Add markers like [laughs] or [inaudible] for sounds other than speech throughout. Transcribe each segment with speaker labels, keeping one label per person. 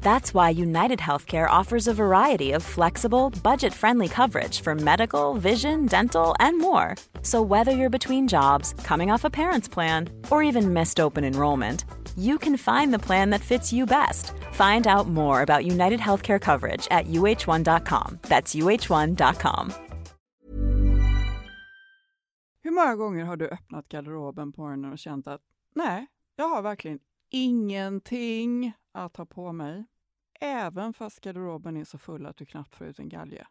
Speaker 1: That's why United Healthcare offers a variety of flexible, budget friendly coverage for medical, vision, dental, and more. So, whether you're between jobs, coming off a parent's plan, or even missed open enrollment, you can find the plan that fits you best. Find out more about United Healthcare coverage at uh1.com. That's uh1.com.
Speaker 2: Hur många gånger har du öppnat garderoben på morgonen och känt att nej, jag har verkligen ingenting att ha på mig, även fast garderoben är så full att du knappt får ut en galge?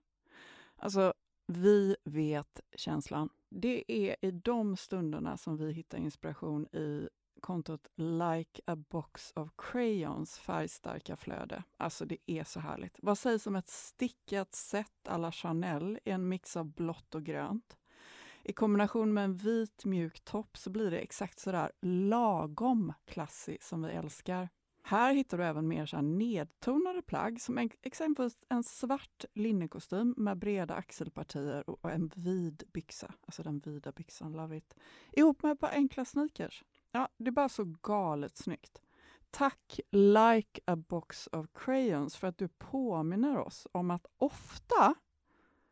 Speaker 2: Alltså, vi vet känslan. Det är i de stunderna som vi hittar inspiration i kontot Like a box of crayons färgstarka flöde. Alltså det är så härligt. Vad sägs om ett stickat set à la Chanel i en mix av blått och grönt? I kombination med en vit mjuk topp så blir det exakt sådär lagom klassig som vi älskar. Här hittar du även mer så här nedtonade plagg som exempelvis en svart linnekostym med breda axelpartier och en vid byxa. Alltså den vida byxan, love it. Ihop med ett par enkla sneakers. Ja, det är bara så galet snyggt. Tack Like a box of crayons för att du påminner oss om att ofta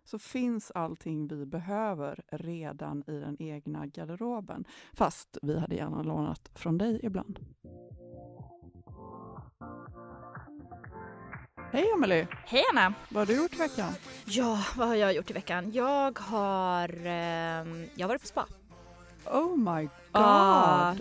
Speaker 2: så finns allting vi behöver redan i den egna garderoben. Fast vi hade gärna lånat från dig ibland. Hej Amelie!
Speaker 3: Hej Anna!
Speaker 2: Vad har du gjort i veckan?
Speaker 3: Ja, vad har jag gjort i veckan? Jag har, ehm, jag har varit på spa.
Speaker 2: Oh my god!
Speaker 3: Ah,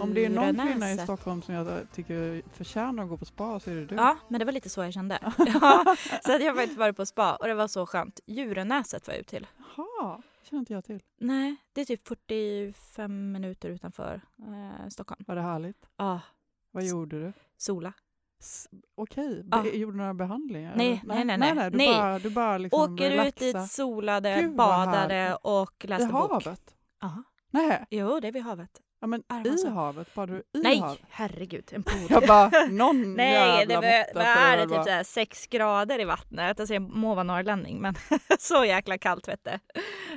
Speaker 2: Om det är någon kvinna i. Stockholm som jag tycker förtjänar att gå på spa så är det du.
Speaker 3: Ja, men det var lite så jag kände. [laughs] ja, så jag har faktiskt varit på spa och det var så skönt. Djurenäset var jag ut till.
Speaker 2: Jaha, det känner inte jag till.
Speaker 3: Nej, det är typ 45 minuter utanför eh, Stockholm.
Speaker 2: Var det härligt?
Speaker 3: Ja,
Speaker 2: Vad gjorde du?
Speaker 3: sola.
Speaker 2: Okej,
Speaker 3: Ja.
Speaker 2: be- gjorde du några behandlingar?
Speaker 3: Nej,
Speaker 2: eller?
Speaker 3: nej, nej, nej.
Speaker 2: du
Speaker 3: Nej.
Speaker 2: bara, du bara liksom
Speaker 3: Åker ut
Speaker 2: relaxa.
Speaker 3: dit, solade,
Speaker 2: Gud,
Speaker 3: badade och läste bok.
Speaker 2: havet?
Speaker 3: Ja,
Speaker 2: Nej,
Speaker 3: jo det är vid havet.
Speaker 2: Ja, men i havet? Badade du i
Speaker 3: Nej,
Speaker 2: havet?
Speaker 3: herregud, en pool.
Speaker 2: Jag bara, någon [laughs]
Speaker 3: Nej, det, var, är
Speaker 2: det.
Speaker 3: Typ såhär sex grader i vattnet. Alltså jag må vara norrlänning men [laughs] så jäkla kallt vet det.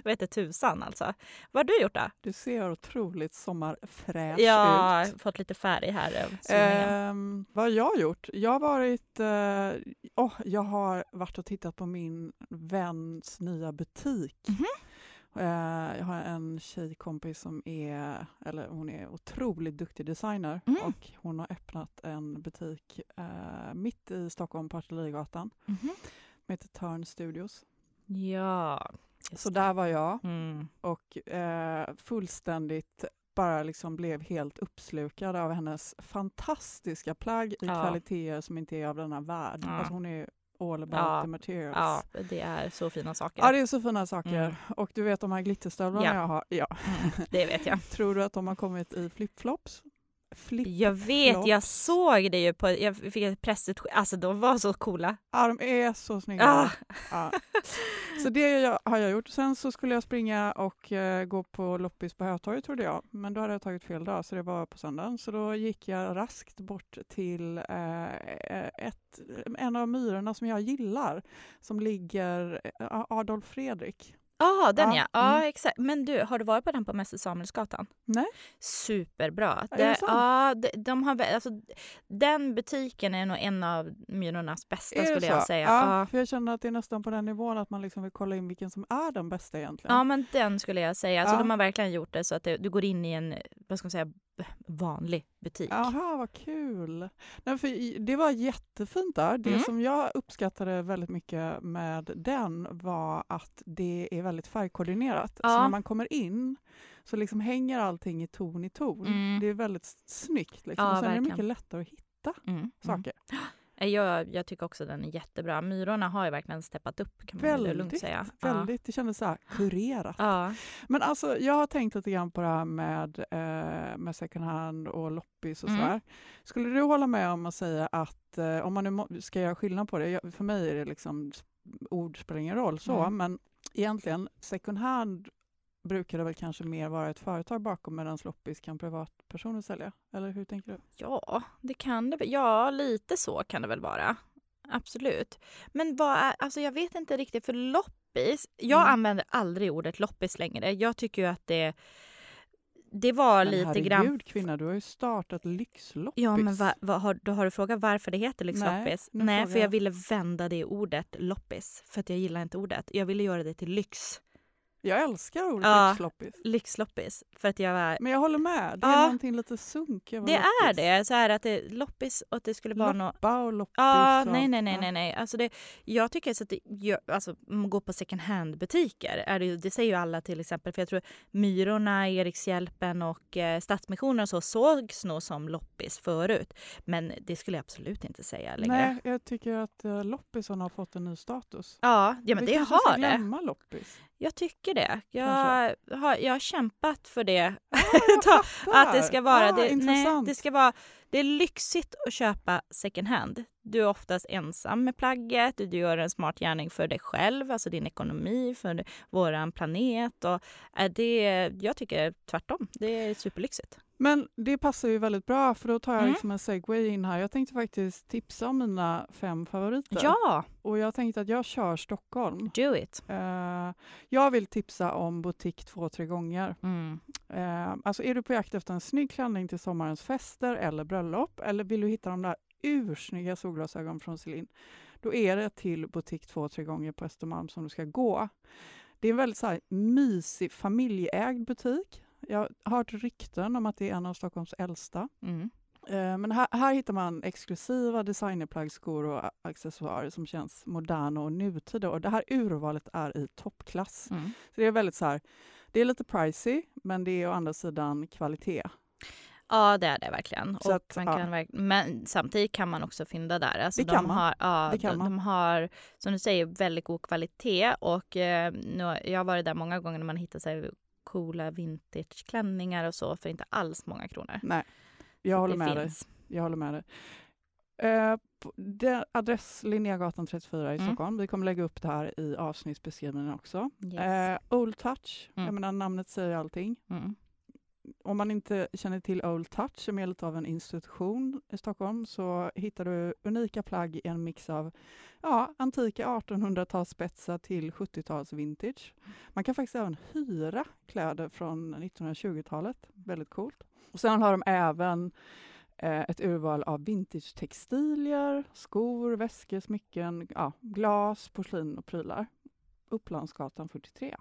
Speaker 3: Vete tusan alltså. Vad har du gjort då?
Speaker 2: Du ser otroligt sommarfräsch
Speaker 3: har
Speaker 2: ut.
Speaker 3: fått lite färg här solningen.
Speaker 2: Ehm, vad har jag gjort? Jag har varit... eh, åh, jag har varit och tittat på min väns nya butik.
Speaker 3: Mhm.
Speaker 2: Eh, jag har en tjejkompis som är, eller hon är otroligt duktig designer
Speaker 3: Mm.
Speaker 2: och hon har öppnat en butik eh, mitt i Stockholm på Artillerigatan
Speaker 3: Mhm.
Speaker 2: som heter Turn Studios.
Speaker 3: Ja.
Speaker 2: Så där var jag
Speaker 3: Mm.
Speaker 2: och eh, fullständigt bara liksom blev helt uppslukad av hennes fantastiska plagg i
Speaker 3: Ja.
Speaker 2: kvaliteter som inte är av denna värld.
Speaker 3: Ja.
Speaker 2: Alltså hon är all about
Speaker 3: Ja.
Speaker 2: the materials.
Speaker 3: Ja, det är så fina saker.
Speaker 2: Ja, det är så fina saker.
Speaker 3: Mm.
Speaker 2: Och du vet de här glitterstövlarna
Speaker 3: Ja.
Speaker 2: jag har? Ja.
Speaker 3: Mm, det vet jag. [laughs]
Speaker 2: Tror du att de har kommit i flipflops? Flip
Speaker 3: Jag vet, jag såg det ju på, jag fick ett pressutskick, alltså de var så coola.
Speaker 2: Ja, de är så snygga.
Speaker 3: Ah.
Speaker 2: Ja. Så det jag, har jag gjort. Sen så skulle jag springa och eh, gå på loppis på Hötorget trodde jag, men då hade jag tagit fel dag så det var på söndagen. Så då gick jag raskt bort till eh, ett, en av myrorna som jag gillar som ligger, eh, Adolf Fredrik.
Speaker 3: Ja, den ja.
Speaker 2: Ja,
Speaker 3: ja.
Speaker 2: mm.
Speaker 3: exakt. Men du, har du varit på den på Mäster Samuelsgatan?
Speaker 2: Nej.
Speaker 3: Superbra.
Speaker 2: Är det sant?
Speaker 3: ja, de, de har, alltså, den butiken är nog en av Myrornas bästa
Speaker 2: Är det
Speaker 3: skulle jag
Speaker 2: så?
Speaker 3: säga.
Speaker 2: Ja,
Speaker 3: Ja.
Speaker 2: för jag känner att det är nästan på den nivån att man liksom vill kolla in vilken som är den bästa egentligen.
Speaker 3: Ja, men den skulle jag säga. Alltså,
Speaker 2: Ja.
Speaker 3: De har verkligen gjort det så att det, du går in i en vad ska man säga, vanlig butik.
Speaker 2: Jaha, vad kul. Nej, för det var jättefint där. Det
Speaker 3: Mm.
Speaker 2: som jag uppskattade väldigt mycket med den var att det är väldigt färgkoordinerat. Så
Speaker 3: Ja.
Speaker 2: när man kommer in så liksom hänger allting i ton i ton.
Speaker 3: Mm.
Speaker 2: Det är väldigt snyggt. Liksom.
Speaker 3: Ja,
Speaker 2: och sen är det
Speaker 3: verkligen.
Speaker 2: mycket lättare att hitta
Speaker 3: Mm, mm. [gasps]
Speaker 2: saker.
Speaker 3: Jag, jag tycker också den är jättebra. Myrorna har ju verkligen steppat upp kan man ju lugnt
Speaker 2: Väldigt,
Speaker 3: säga.
Speaker 2: väldigt. Det kändes så här kurerat.
Speaker 3: Ja.
Speaker 2: Men alltså, jag har tänkt lite grann på det här med, eh, med second hand och loppis och
Speaker 3: Mm.
Speaker 2: sådär. Skulle du hålla med om att säga att, eh, om man nu ska göra skillnad på det, jag, för mig är det liksom, ord spelar ingen roll så,
Speaker 3: Mm.
Speaker 2: men egentligen second hand brukar det väl kanske mer vara ett företag bakom medan loppis kan privatpersoner sälja? Eller hur tänker du?
Speaker 3: Ja, det kan det. Ja, lite så kan det väl vara. Absolut. Men vad är, alltså jag vet inte riktigt för loppis. Jag
Speaker 2: Mm.
Speaker 3: använder aldrig ordet loppis längre. Jag tycker ju att det, det var
Speaker 2: Men
Speaker 3: lite
Speaker 2: herregud
Speaker 3: grann.
Speaker 2: kvinna, du har ju startat lyxloppis.
Speaker 3: Ja, men va, va, har, då har du frågat varför det heter lyxloppis? Nej,
Speaker 2: frågar
Speaker 3: för jag
Speaker 2: jag.
Speaker 3: ville vända det ordet loppis. För att jag gillar inte ordet. Jag ville göra det till lyx.
Speaker 2: Jag älskar ordet
Speaker 3: Ja.
Speaker 2: lyxloppis.
Speaker 3: Lyxloppis. För att jag var...
Speaker 2: Men jag håller med, det är
Speaker 3: Ja.
Speaker 2: någonting lite sunk över
Speaker 3: Det är
Speaker 2: loppis.
Speaker 3: det. Så här att det loppis och att det skulle vara något...
Speaker 2: Loppa och loppis.
Speaker 3: Ja,
Speaker 2: och,
Speaker 3: nej, nej, nej, nej, nej. Alltså det, jag tycker så att det, gör- alltså, man går på second hand-butiker. Är det, det säger ju alla till exempel. För jag tror Myrorna, Erikshjälpen och eh, Stadsmissionen och så sågs nog som loppis förut. Men det skulle jag absolut inte säga längre.
Speaker 2: Nej, jag tycker att uh, loppisarna har fått en ny status.
Speaker 3: Ja, ja men
Speaker 2: Vi
Speaker 3: det
Speaker 2: kanske ska
Speaker 3: har det.
Speaker 2: glömma loppis.
Speaker 3: Jag tycker det. Jag
Speaker 2: Kanske.
Speaker 3: har, jag har kämpat för det. [laughs]
Speaker 2: fattar.
Speaker 3: att det ska vara,
Speaker 2: Ah,
Speaker 3: det, nej, det ska vara, det är lyxigt att köpa second hand. Du är oftast ensam med plagget, du gör en smart gärning för dig själv, alltså din ekonomi, för våran planet. Och är det, jag tycker tvärtom, det är superlyxigt.
Speaker 2: Men det passar ju väldigt bra för då tar jag
Speaker 3: Mm.
Speaker 2: liksom en segway in här. Jag tänkte faktiskt tipsa om mina fem favoriter.
Speaker 3: Ja,
Speaker 2: Och jag tänkte att jag kör Stockholm.
Speaker 3: do it.
Speaker 2: Eh, jag vill tipsa om butik två, tre gånger.
Speaker 3: Mm.
Speaker 2: Eh, alltså är du på jakt efter en snygg klänning till sommarens fester eller bröllop eller vill du hitta de där ursnygga solglasögon från Celine, då är det till butik två, tre gånger på Östermalm som du ska gå. Det är en väldigt så här, mysig familjeägd butik. Jag har hört rykten om att det är en av Stockholms äldsta.
Speaker 3: Mm.
Speaker 2: Eh, Men här, här hittar man exklusiva designerplagg, skor och accessoarer som känns moderna och nutida. Och det här urvalet är i toppklass.
Speaker 3: Mm.
Speaker 2: Så det är väldigt så här, det är lite pricey, men det är å andra sidan kvalitet.
Speaker 3: Ja, det är det verkligen.
Speaker 2: Så
Speaker 3: och
Speaker 2: att,
Speaker 3: man
Speaker 2: ja.
Speaker 3: kan verk- men samtidigt kan man också fynda där. Alltså
Speaker 2: Det
Speaker 3: de
Speaker 2: kan man.
Speaker 3: Har, ja,
Speaker 2: Det kan
Speaker 3: de,
Speaker 2: man.
Speaker 3: de har, som du säger, väldigt god kvalitet. Och eh, nu, jag har varit där många gånger när man hittar här, coola vintageklänningar och så för inte alls många kronor.
Speaker 2: Nej, jag håller
Speaker 3: det
Speaker 2: med dig. Jag håller med dig. Eh, det, adress Linnégatan 34 i
Speaker 3: Mm.
Speaker 2: Stockholm. Vi kommer lägga upp det här i avsnittsbeskrivningen också.
Speaker 3: Yes.
Speaker 2: Eh, Old Touch, jag
Speaker 3: Mm.
Speaker 2: menar namnet säger allting.
Speaker 3: Mm.
Speaker 2: Om man inte känner till Old Touch, som är lite av en institution i Stockholm, så hittar du unika plagg i en mix av ja, antika 1800-talsspetsar till 70-tals vintage. Man kan faktiskt även hyra kläder från 1920-talet. Väldigt coolt. Och sen har de även eh, ett urval av vintage-textilier, skor, väskor, smycken, ja, glas, porslin och prylar. Upplandsgatan 43.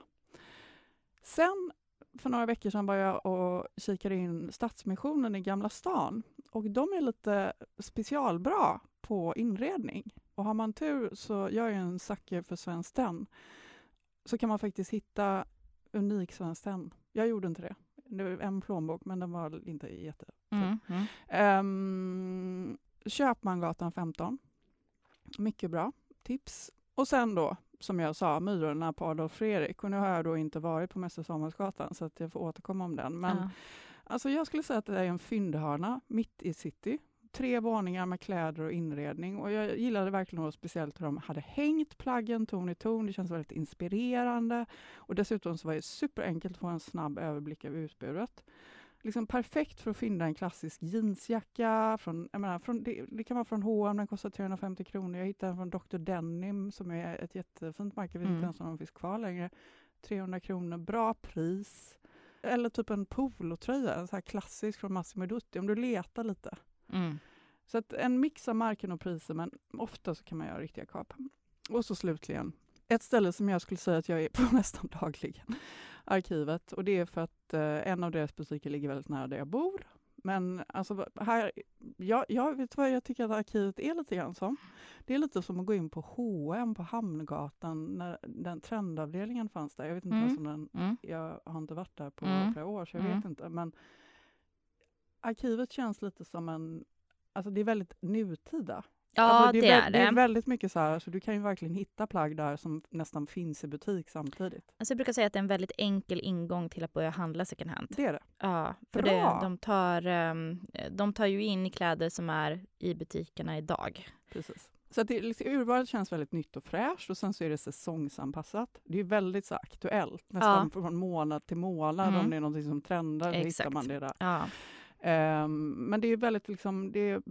Speaker 2: Sen för några veckor sedan var jag och kikade in Stadsmissionen i Gamla stan. Och de är lite specialbra på inredning. Och har man tur så gör jag en sucker för Svenskt Tenn. Så kan man faktiskt hitta unik Svenskt Tenn. Jag gjorde inte det. Det var en plånbok, men den var inte jätte...
Speaker 3: Mm. Mm.
Speaker 2: Um, Köpmangatan 15. Mycket bra tips. Och sen då, som jag sa, Myrorna på Adolf Fredrik. Och nu har jag då inte varit på Mäster Samuelsgatan så att jag får återkomma om den. Men
Speaker 3: Ja.
Speaker 2: alltså jag skulle säga att det är en fyndhörna mitt i city. Tre våningar med kläder och inredning. Och jag gillade verkligen då speciellt hur de hade hängt plaggen ton i ton. Det känns väldigt inspirerande. Och dessutom så var det superenkelt att få en snabb överblick över utbudet. Liksom perfekt för att finna en klassisk jeansjacka. Från, menar, från, det, det kan vara från H&M, den kostar 350 kronor. Jag hittade en från Dr. Denim som är ett jättefint märke. Jag vet
Speaker 3: Mm.
Speaker 2: inte ens om de finns kvar längre. 300 kronor, bra pris. Eller typ en polotröja, en så här klassisk från Massimo Dutti, om du letar lite.
Speaker 3: Mm.
Speaker 2: Så att en mix av märken och priser, men ofta så kan man göra riktiga kap. Och så slutligen, ett ställe som jag skulle säga att jag är på [laughs] nästan dagligen, Arkivet. Och det är för att eh, en av deras butiker ligger väldigt nära där jag bor. Men alltså här, jag, jag vet vad jag tycker att arkivet är lite grann som. Det är lite som att gå in på H&M på Hamngatan när den trendavdelningen fanns där. Jag vet inte
Speaker 3: Mm.
Speaker 2: ens om den,
Speaker 3: Mm.
Speaker 2: jag har inte varit där på
Speaker 3: Mm.
Speaker 2: flera år så jag
Speaker 3: Mm.
Speaker 2: vet inte. Men arkivet känns lite som en, alltså det är väldigt nutida.
Speaker 3: Ja,
Speaker 2: alltså
Speaker 3: det, är
Speaker 2: Det är
Speaker 3: det.
Speaker 2: väldigt mycket så här, så du kan ju verkligen hitta plagg där som nästan finns i butik samtidigt.
Speaker 3: Alltså jag brukar säga att det är en väldigt enkel ingång till att börja handla second hand.
Speaker 2: Det är det.
Speaker 3: Ja, för det, de, tar, ehm, de tar ju in kläder som är i butikerna idag.
Speaker 2: Precis. Så att det, liksom, urvalet känns väldigt nytt och fräscht och sen så är det säsongsanpassat. Det är väldigt så aktuellt, nästan från månad till månad.
Speaker 3: Mm.
Speaker 2: Om det är något som trendar, så hittar
Speaker 3: Exakt.
Speaker 2: man det där.
Speaker 3: Ja.
Speaker 2: Ehm, men det är väldigt liksom, det, är,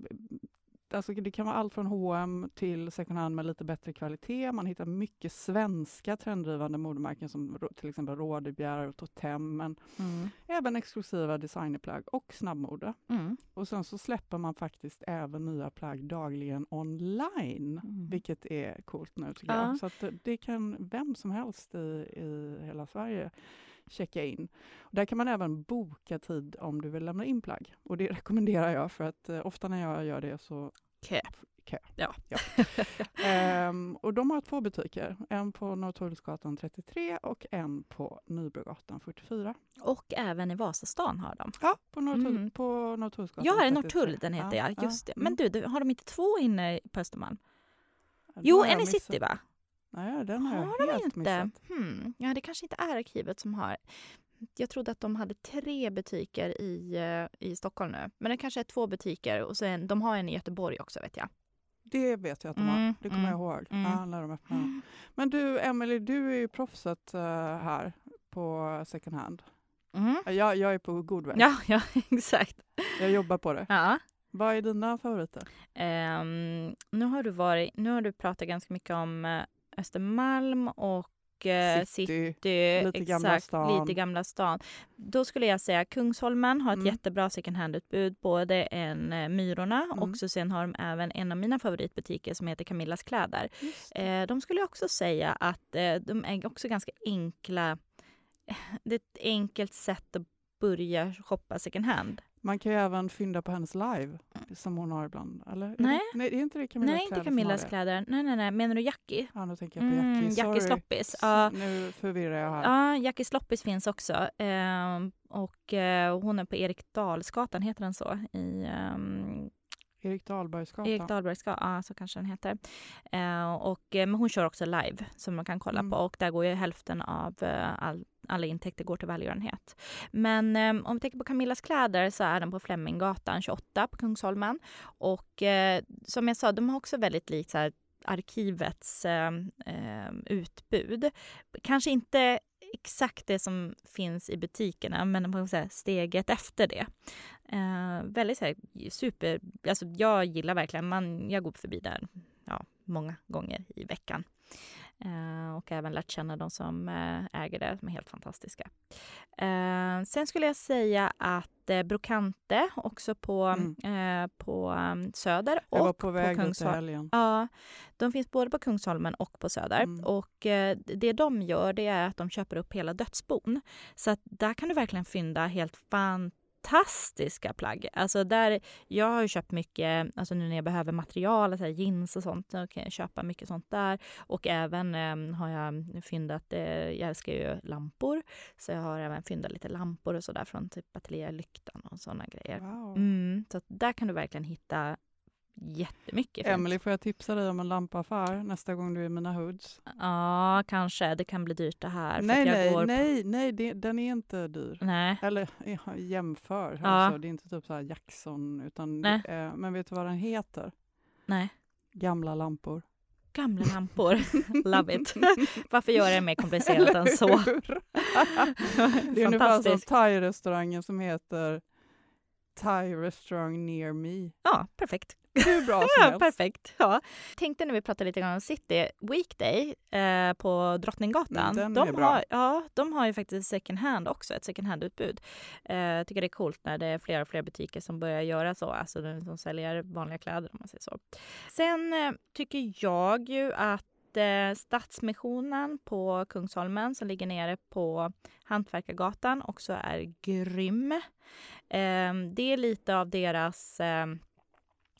Speaker 2: alltså det kan vara allt från H&M till second hand med lite bättre kvalitet. Man hittar mycket svenska trenddrivande modemärken som till exempel Rådebjer och Totem, men
Speaker 3: Mm.
Speaker 2: även exklusiva designerplagg och snabbmode.
Speaker 3: Mm.
Speaker 2: Och sen så släpper man faktiskt även nya plagg dagligen online,
Speaker 3: Mm.
Speaker 2: vilket är coolt nu tycker
Speaker 3: Ja.
Speaker 2: jag. Så det- det kan vem som helst i, i hela Sverige checka in. Och där kan man även boka tid om du vill lämna in plagg. Och det [laughs] rekommenderar jag för att eh, ofta när jag gör det så
Speaker 3: Kö.
Speaker 2: Kö.
Speaker 3: Ja. [laughs]
Speaker 2: Ehm, och de har två butiker, en på Norrtullsgatan 33 och en på Nybrogatan 44.
Speaker 3: Och även i Vasastan har de.
Speaker 2: Ja, på Norrtull,
Speaker 3: Mm.
Speaker 2: på Norrtullsgatan
Speaker 3: Ja, är det
Speaker 2: 33.
Speaker 3: Norrtull den heter ja. Just det. Men
Speaker 2: mm.
Speaker 3: du, du, har de inte två inne på Östermalm?
Speaker 2: Ja,
Speaker 3: Jo, en
Speaker 2: jag
Speaker 3: i city va?
Speaker 2: Nej, den har
Speaker 3: Har
Speaker 2: jag helt
Speaker 3: inte?
Speaker 2: missat.
Speaker 3: Hmm. Ja, det kanske inte är arkivet som har. Jag trodde att de hade tre butiker i, eh, i Stockholm nu. Men det kanske är två butiker och sen, de har en i Göteborg också vet jag.
Speaker 2: Det vet jag att de har.
Speaker 3: Mm,
Speaker 2: Det kommer jag
Speaker 3: mm,
Speaker 2: ihåg.
Speaker 3: mm.
Speaker 2: Ja, när de öppnade. Men du, Emily, du är ju proffset eh, här på second hand.
Speaker 3: Mm.
Speaker 2: Jag, jag är på god väg.
Speaker 3: Ja, ja, [laughs] exakt.
Speaker 2: Jag jobbar på det.
Speaker 3: Ja.
Speaker 2: Vad är dina favoriter?
Speaker 3: Ehm, nu, har du varit, nu har du pratat ganska mycket om eh, Östermalm och eh,
Speaker 2: City.
Speaker 3: City.
Speaker 2: lite Gamla stan.
Speaker 3: Lite Gamla stan. Då skulle jag säga Kungsholmen har ett
Speaker 2: Mm.
Speaker 3: jättebra second hand-utbud. Både en eh, Myrorna
Speaker 2: Mm.
Speaker 3: och så sen har de även en av mina favoritbutiker som heter Camillas kläder. Eh, de skulle jag också säga att eh, de är också ganska enkla. [laughs] Det är ett enkelt sätt att börja shoppa second hand.
Speaker 2: Man kan ju även fynda på hennes live, som hon har ibland. Eller? Är
Speaker 3: Nej.
Speaker 2: Det, nej, är inte det Camillas
Speaker 3: nej, inte
Speaker 2: kläder som
Speaker 3: Camillas
Speaker 2: har det?
Speaker 3: kläder. Nej, nej, nej. Menar du Jackie?
Speaker 2: Ja, nu tänker jag på
Speaker 3: Mm,
Speaker 2: Jackie.
Speaker 3: Jackie
Speaker 2: Sorry.
Speaker 3: Sloppis. Ja.
Speaker 2: Nu förvirrar jag här.
Speaker 3: Ja, Jackie Sloppis finns också. Ehm, och eh, hon är på Erik Dalsgatan, heter den så? I ehm,
Speaker 2: Erik Dahlbergsgatan.
Speaker 3: Erik Dahlbergsgatan, ja så kanske den heter. Eh, och, eh, men hon kör också live som man kan kolla
Speaker 2: Mm.
Speaker 3: på och där går ju hälften av eh, all, alla intäkter går till välgörenhet. Men eh, om vi tänker på Camillas kläder så är den på Fleminggatan 28 på Kungsholmen. Och eh, som jag sa, de har också väldigt likt så här, arkivets eh, eh, utbud. Kanske inte exakt det som finns i butikerna, men man kan säga steget efter det. Eh, väldigt så här, super... Alltså jag gillar verkligen, man, jag går förbi där ja, många gånger i veckan. Eh, och även lärt känna de som eh, äger det, de är helt fantastiska. Eh, sen skulle jag säga att eh, Brokante också på,
Speaker 2: Mm.
Speaker 3: på um, Söder
Speaker 2: Jag
Speaker 3: och
Speaker 2: på väg dit i
Speaker 3: Kungsholm.
Speaker 2: helgen.
Speaker 3: Ja, de finns både på Kungsholmen och på Söder.
Speaker 2: Mm.
Speaker 3: Och det de gör det är att de köper upp hela dödsbon. Så att där kan du verkligen fynda helt fantastiska plagg. Alltså där, jag har köpt mycket, alltså nu när jag behöver material, så här jeans och sånt, så kan jag köpa mycket sånt där. Och även eh, har jag fyndat, eh, jag älskar ju lampor, så jag har även fyndat lite lampor och sådär från typ Ateljé Lyktan och sådana grejer.
Speaker 2: Wow.
Speaker 3: Mm, så där kan du verkligen hitta jättemycket fint.
Speaker 2: Emily, får jag tipsa dig om en lampaffär nästa gång du är i mina hoods?
Speaker 3: Ja, kanske. Det kan bli dyrt det här.
Speaker 2: Nej, nej,
Speaker 3: på-
Speaker 2: nej, nej, det, den är inte dyr.
Speaker 3: Nej.
Speaker 2: Eller jämför,
Speaker 3: Ja.
Speaker 2: alltså, det är inte typ så här Jackson, utan, eh, men vet du vad den heter?
Speaker 3: Nej.
Speaker 2: Gamla lampor.
Speaker 3: Gamla lampor. [laughs] Love it. Varför göra det mer komplicerat än så? [laughs]
Speaker 2: Det är ungefär som thai-restaurangen som heter Thai restaurang near me.
Speaker 3: Ja, perfekt.
Speaker 2: hur bra [laughs] som
Speaker 3: Ja,
Speaker 2: helst.
Speaker 3: perfekt. Ja. Tänkte när vi pratade lite grann om City, Weekday eh, på Drottninggatan.
Speaker 2: Mm, den är
Speaker 3: de,
Speaker 2: bra.
Speaker 3: har, ja, de har ju faktiskt second hand också, ett second hand-utbud. Eh, jag tycker det är coolt när det är fler och fler butiker som börjar göra så, alltså de som säljer vanliga kläder om man säger så. Sen eh, tycker jag ju att eh, Stadsmissionen på Kungsholmen som ligger nere på Hantverkargatan också är grym. Eh, det är lite av deras eh,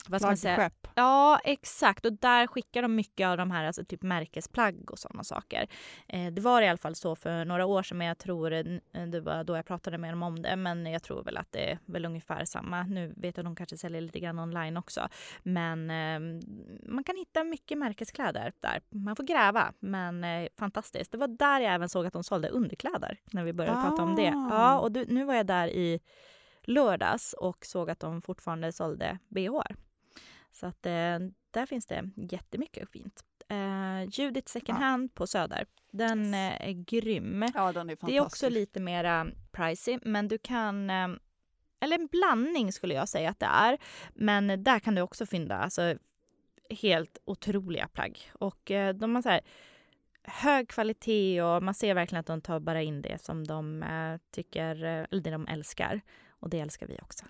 Speaker 3: vad ska man säga?
Speaker 2: Flaggskepp.
Speaker 3: Ja, exakt. Och där skickar de mycket av de här alltså typ märkesplagg och sådana saker. Eh, det var i alla fall så för några år sedan, men jag tror eh, det var då jag pratade med dem om det. Men jag tror väl att det är väl ungefär samma. Nu vet jag att de kanske säljer lite grann online också. Men eh, man kan hitta mycket märkeskläder där. Man får gräva, men eh, fantastiskt. Det var där jag även såg att de sålde underkläder när vi började prata om det.
Speaker 2: Ah.
Speaker 3: Ja, och du, nu var jag där i lördags och såg att de fortfarande sålde bh. Så att eh, där finns det jättemycket fint. Eh, Judith second
Speaker 2: Ja.
Speaker 3: hand på Söder. Den eh, är grym.
Speaker 2: Ja, den är fantastisk.
Speaker 3: Det är också lite mera pricey, men du kan... Eh, eller en blandning skulle jag säga att det är. Men där kan du också finna alltså, helt otroliga plagg. Och eh, de har så här hög kvalitet och man ser verkligen att de tar bara in det som de eh, tycker, eller det de älskar. Och det älskar vi också.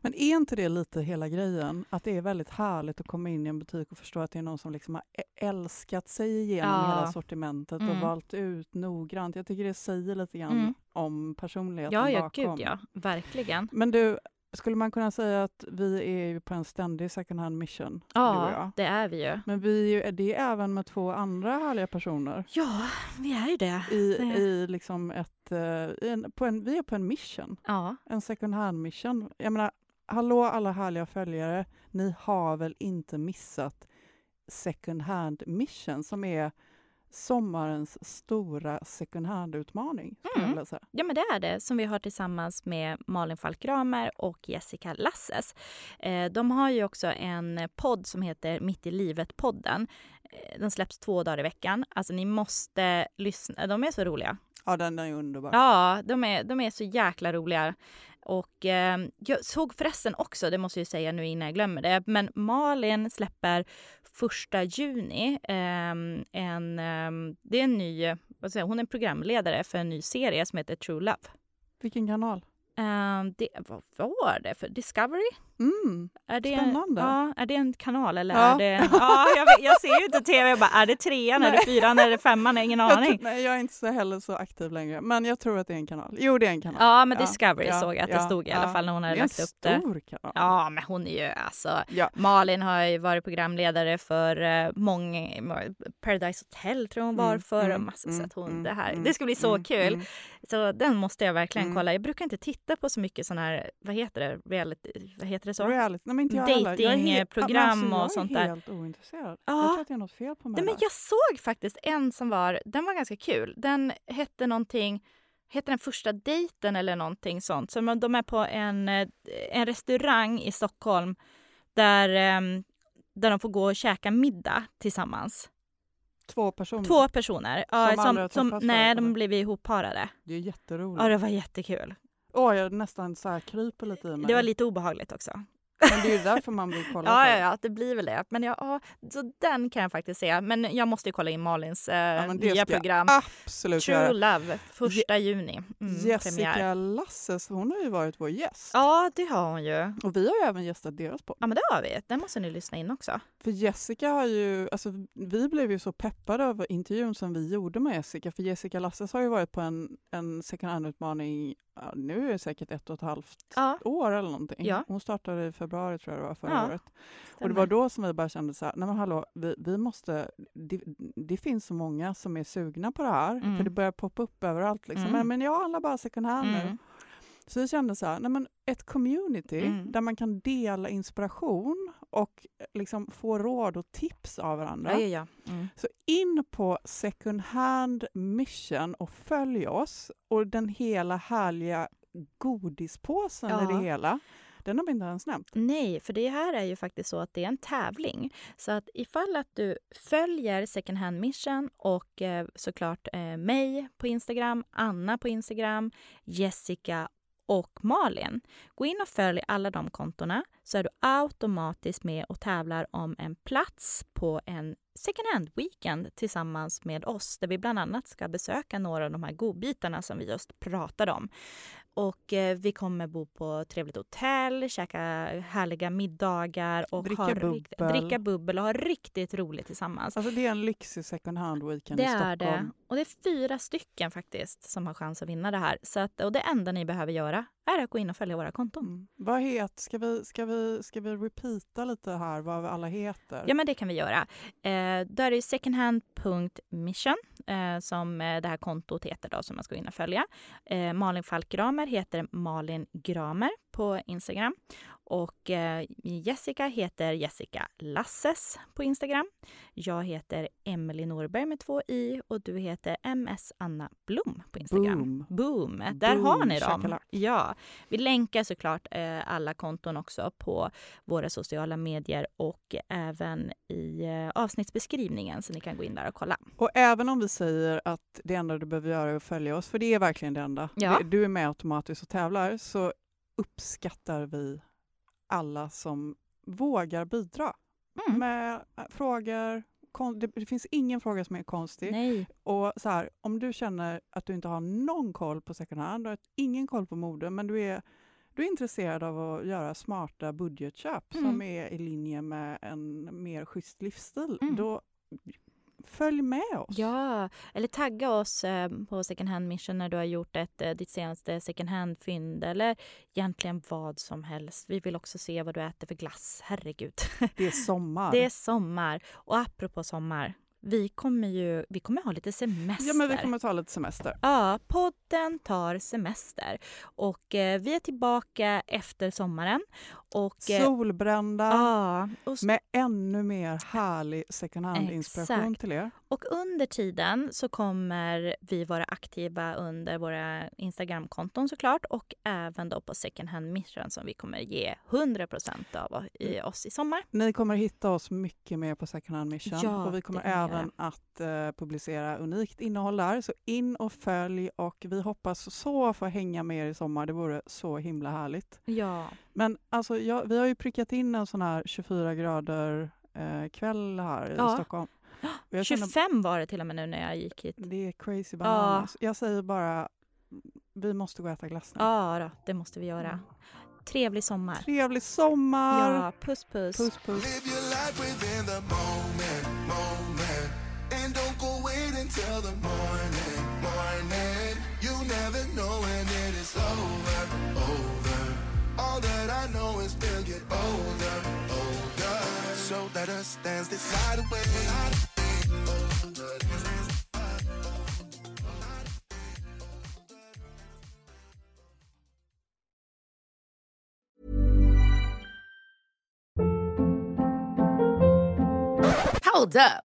Speaker 2: Men är inte det lite hela grejen? Att det är väldigt härligt att komma in i en butik och förstå att det är någon som liksom har älskat sig igenom
Speaker 3: Ja.
Speaker 2: hela sortimentet
Speaker 3: Mm.
Speaker 2: och valt ut noggrant. Jag tycker det säger lite grann
Speaker 3: Mm.
Speaker 2: om personligheten
Speaker 3: Ja, ja,
Speaker 2: bakom.
Speaker 3: gud ja. Verkligen.
Speaker 2: Men du, skulle man kunna säga att vi är ju på en ständig second hand mission?
Speaker 3: Ja, det är vi ju.
Speaker 2: Men vi är ju är det även med två andra härliga personer
Speaker 3: Ja, vi är ju det.
Speaker 2: i,
Speaker 3: Det-
Speaker 2: i liksom ett, eh, i en, på en, vi är på en mission,
Speaker 3: Ja,
Speaker 2: en second hand mission. Jag menar, hallå alla härliga följare, ni har väl inte missat second hand mission som är sommarens stora second hand-utmaning.
Speaker 3: Mm. Ja, men det är det som vi har tillsammans med Malin Falk Ramer och Jessica Lasses. Eh, de har ju också en podd som heter Mitt i livet-podden. Eh, den släpps två dagar i veckan. Alltså ni måste lyssna. De är så roliga.
Speaker 2: Ja, den är underbar.
Speaker 3: Ja, de är, de är så jäkla roliga. Och eh, jag såg förresten också, det måste jag säga nu innan jag glömmer det, men Malin släpper första juni ehm, en, ehm, det är en ny, vad säger, hon är programledare för en ny serie som heter True Love.
Speaker 2: Vilken kanal?
Speaker 3: Ehm, det, vad var det för Discovery?
Speaker 2: Mm.
Speaker 3: Är det,
Speaker 2: Spännande.
Speaker 3: Ja, är det en kanal eller
Speaker 2: Ja.
Speaker 3: är det... Ja, jag, jag ser ju inte tv. Jag bara, är det trean, är det
Speaker 2: Nej.
Speaker 3: fyran, är det femman? Jag ingen
Speaker 2: Jag,
Speaker 3: aning.
Speaker 2: tror- nej, jag är inte så heller så aktiv längre, men jag tror att det är en kanal. Jo, det är en kanal.
Speaker 3: Ja, men
Speaker 2: Ja,
Speaker 3: Discovery
Speaker 2: ja,
Speaker 3: såg jag att det stod i alla fall när hon hade
Speaker 2: det är en
Speaker 3: lagt upp det.
Speaker 2: stor kanal.
Speaker 3: Ja, men hon är ju alltså... Malin har ju varit programledare för uh, många... Paradise Hotel tror jag hon var
Speaker 2: Mm,
Speaker 3: för.
Speaker 2: mm,
Speaker 3: massa, så
Speaker 2: mm,
Speaker 3: att hon,
Speaker 2: mm,
Speaker 3: det, här,
Speaker 2: mm,
Speaker 3: det ska bli så
Speaker 2: mm,
Speaker 3: kul. Så den måste jag verkligen kolla. Jag brukar inte titta på så mycket sån här, vad heter det, reality, vad heter det så?
Speaker 2: Reality. Nej, men inte jag. Jag
Speaker 3: Datingprogram och
Speaker 2: alltså,
Speaker 3: sånt
Speaker 2: Jag
Speaker 3: där.
Speaker 2: är helt ointresserad.
Speaker 3: Ja.
Speaker 2: Jag tror att det är något fel på mig
Speaker 3: Nej, men jag såg faktiskt en som var, den var ganska kul. Den hette någonting, heter den första dejten eller någonting sånt. Så de är på en, eh, en restaurang i Stockholm där, ehm, där de får gå och käka middag tillsammans.
Speaker 2: Två personer.
Speaker 3: Två personer. Ja,
Speaker 2: Som aldrig har
Speaker 3: som,
Speaker 2: träffats
Speaker 3: nej, de
Speaker 2: eller?
Speaker 3: blev ihopparade.
Speaker 2: Det är jätteroligt.
Speaker 3: Ja, det var jättekul.
Speaker 2: Åh, jag nästan så här kryper lite i mig.
Speaker 3: Det var lite obehagligt också.
Speaker 2: Men det är ju därför man vill [laughs] kolla
Speaker 3: Ja,
Speaker 2: på
Speaker 3: ja, ja, det blir väl det. Men ja, ja, så den kan jag faktiskt se. Men jag måste ju kolla in Malins eh,
Speaker 2: det
Speaker 3: nya
Speaker 2: jag
Speaker 3: program.
Speaker 2: Absolut
Speaker 3: True
Speaker 2: göra.
Speaker 3: Love, första juni. Mm,
Speaker 2: Jessica
Speaker 3: premiär.
Speaker 2: Lasses, hon har ju varit vår gäst.
Speaker 3: Ja, det har hon ju.
Speaker 2: Och vi har ju även gästat deras podd.
Speaker 3: Ja, men det har vi. Den måste ni lyssna in också.
Speaker 2: För Jessica har ju, alltså vi blev ju så peppade över intervjun som vi gjorde med Jessica. För Jessica Lasses har ju varit på en, en second hand-utmaning, ja, nu är det säkert ett och ett halvt
Speaker 3: Ja,
Speaker 2: år eller någonting.
Speaker 3: Ja.
Speaker 2: Hon startade i februari tror jag det var förra
Speaker 3: Ja,
Speaker 2: året. Och det var då som vi bara kände så här, nej men hallå, vi, vi måste, det, det finns så många som är sugna på det här,
Speaker 3: Mm.
Speaker 2: för det börjar poppa upp överallt. Liksom.
Speaker 3: Mm.
Speaker 2: Men, men jag handlar bara second hand nu.
Speaker 3: Mm.
Speaker 2: Så vi kände så här, nej men ett community
Speaker 3: Mm.
Speaker 2: där man kan dela inspiration och eh, liksom få råd och tips av varandra.
Speaker 3: Ja, ja, ja. Mm.
Speaker 2: Så in på second hand mission och följ oss och den hela härliga godispåsen i
Speaker 3: Ja.
Speaker 2: det hela. Den har vi inte ens nämnt.
Speaker 3: Nej, för det här är ju faktiskt så att det är en tävling. Så att ifall att du följer Second Hand Mission och eh, såklart eh, mig på Instagram, Anna på Instagram, Jessica och Malin. Gå in och följ alla de kontona så är du automatiskt med och tävlar om en plats på en second hand-weekend tillsammans med oss där vi bland annat ska besöka några av de här godbitarna som vi just pratade om. Och eh, vi kommer bo på trevligt hotell, käka härliga middagar och
Speaker 2: Dricka
Speaker 3: ha
Speaker 2: bubbel.
Speaker 3: dricka bubbel och ha riktigt roligt tillsammans.
Speaker 2: Alltså det är en lyxig second hand weekend
Speaker 3: Det
Speaker 2: i Stockholm.
Speaker 3: det. Och det är fyra stycken faktiskt som har chans att vinna det här. Så att, och det enda ni behöver göra är att gå in och följa våra konton.
Speaker 2: Mm. Vad heter, ska vi, ska, vi, ska vi repeata lite här vad alla heter?
Speaker 3: Ja, men det kan vi göra. Eh, då är det secondhand.mission eh, som eh, det här kontot heter då som man ska gå in och följa. Eh, Malin Falkramer heter Malin Gramer på Instagram och eh, Jessica heter Jessica Lasses på Instagram. Jag heter Emily Norberg med två i och du heter MS Anna Blom på Instagram.
Speaker 2: Boom.
Speaker 3: Boom. Där har
Speaker 2: Boom,
Speaker 3: ni dem. Ja, vi länkar såklart eh, alla konton också på våra sociala medier och även i eh, avsnittsbeskrivningen så ni kan gå in där och kolla.
Speaker 2: Och även om vi säger att det enda du behöver göra är att följa oss, för det är verkligen det enda.
Speaker 3: Ja.
Speaker 2: Du är med automatiskt och tävlar, så uppskattar vi alla som vågar bidra
Speaker 3: Mm.
Speaker 2: med äh, frågor. Kon- det, det finns ingen fråga som är konstig.
Speaker 3: Nej.
Speaker 2: Och så här, om du känner att du inte har någon koll på second hand, du har ingen koll på mode, men du är, du är intresserad av att göra smarta budgetköp
Speaker 3: Mm.
Speaker 2: som är i linje med en mer schysst livsstil,
Speaker 3: Mm.
Speaker 2: då följ med oss.
Speaker 3: Ja, eller tagga oss eh, på second hand mission när du har gjort ett, eh, ditt senaste second hand-fynd eller egentligen vad som helst. Vi vill också se vad du äter för glass. Herregud. [laughs]
Speaker 2: Det är sommar.
Speaker 3: Det är sommar. Och apropå sommar, vi kommer ju vi kommer ha lite semester.
Speaker 2: Ja, men vi kommer ta lite semester.
Speaker 3: Ja, podden tar semester. Och eh, vi är tillbaka efter sommaren. Och, eh,
Speaker 2: Solbrända
Speaker 3: ja, och,
Speaker 2: med ännu mer härlig second hand-inspiration till er.
Speaker 3: och under tiden så kommer vi vara aktiva under våra Instagramkonton såklart och även då på second hand mission som vi kommer ge 100 av i
Speaker 2: Mm.
Speaker 3: oss i sommar.
Speaker 2: Ni kommer hitta oss mycket mer på Second Hand Mission
Speaker 3: Ja,
Speaker 2: och vi kommer även att eh, publicera unikt innehåll där. Så in och följ och vi hoppas så få hänga med er i sommar. Det vore så himla härligt.
Speaker 3: Ja,
Speaker 2: Men alltså, jag, vi har ju prickat in en sån här 24 grader eh, kväll här i
Speaker 3: Ja.
Speaker 2: Stockholm. Jag känner-
Speaker 3: 25 var det till och med nu när jag gick hit.
Speaker 2: Det är crazy bananas. Jag säger bara, vi måste gå och äta glass nu.
Speaker 3: Ja, då, det måste vi göra. Trevlig sommar.
Speaker 2: Trevlig sommar!
Speaker 3: Ja, puss puss.
Speaker 2: Puss puss.
Speaker 4: Live your life within the moment, moment. And don't go wait until the morning, let us dance this night away.
Speaker 5: Hold up.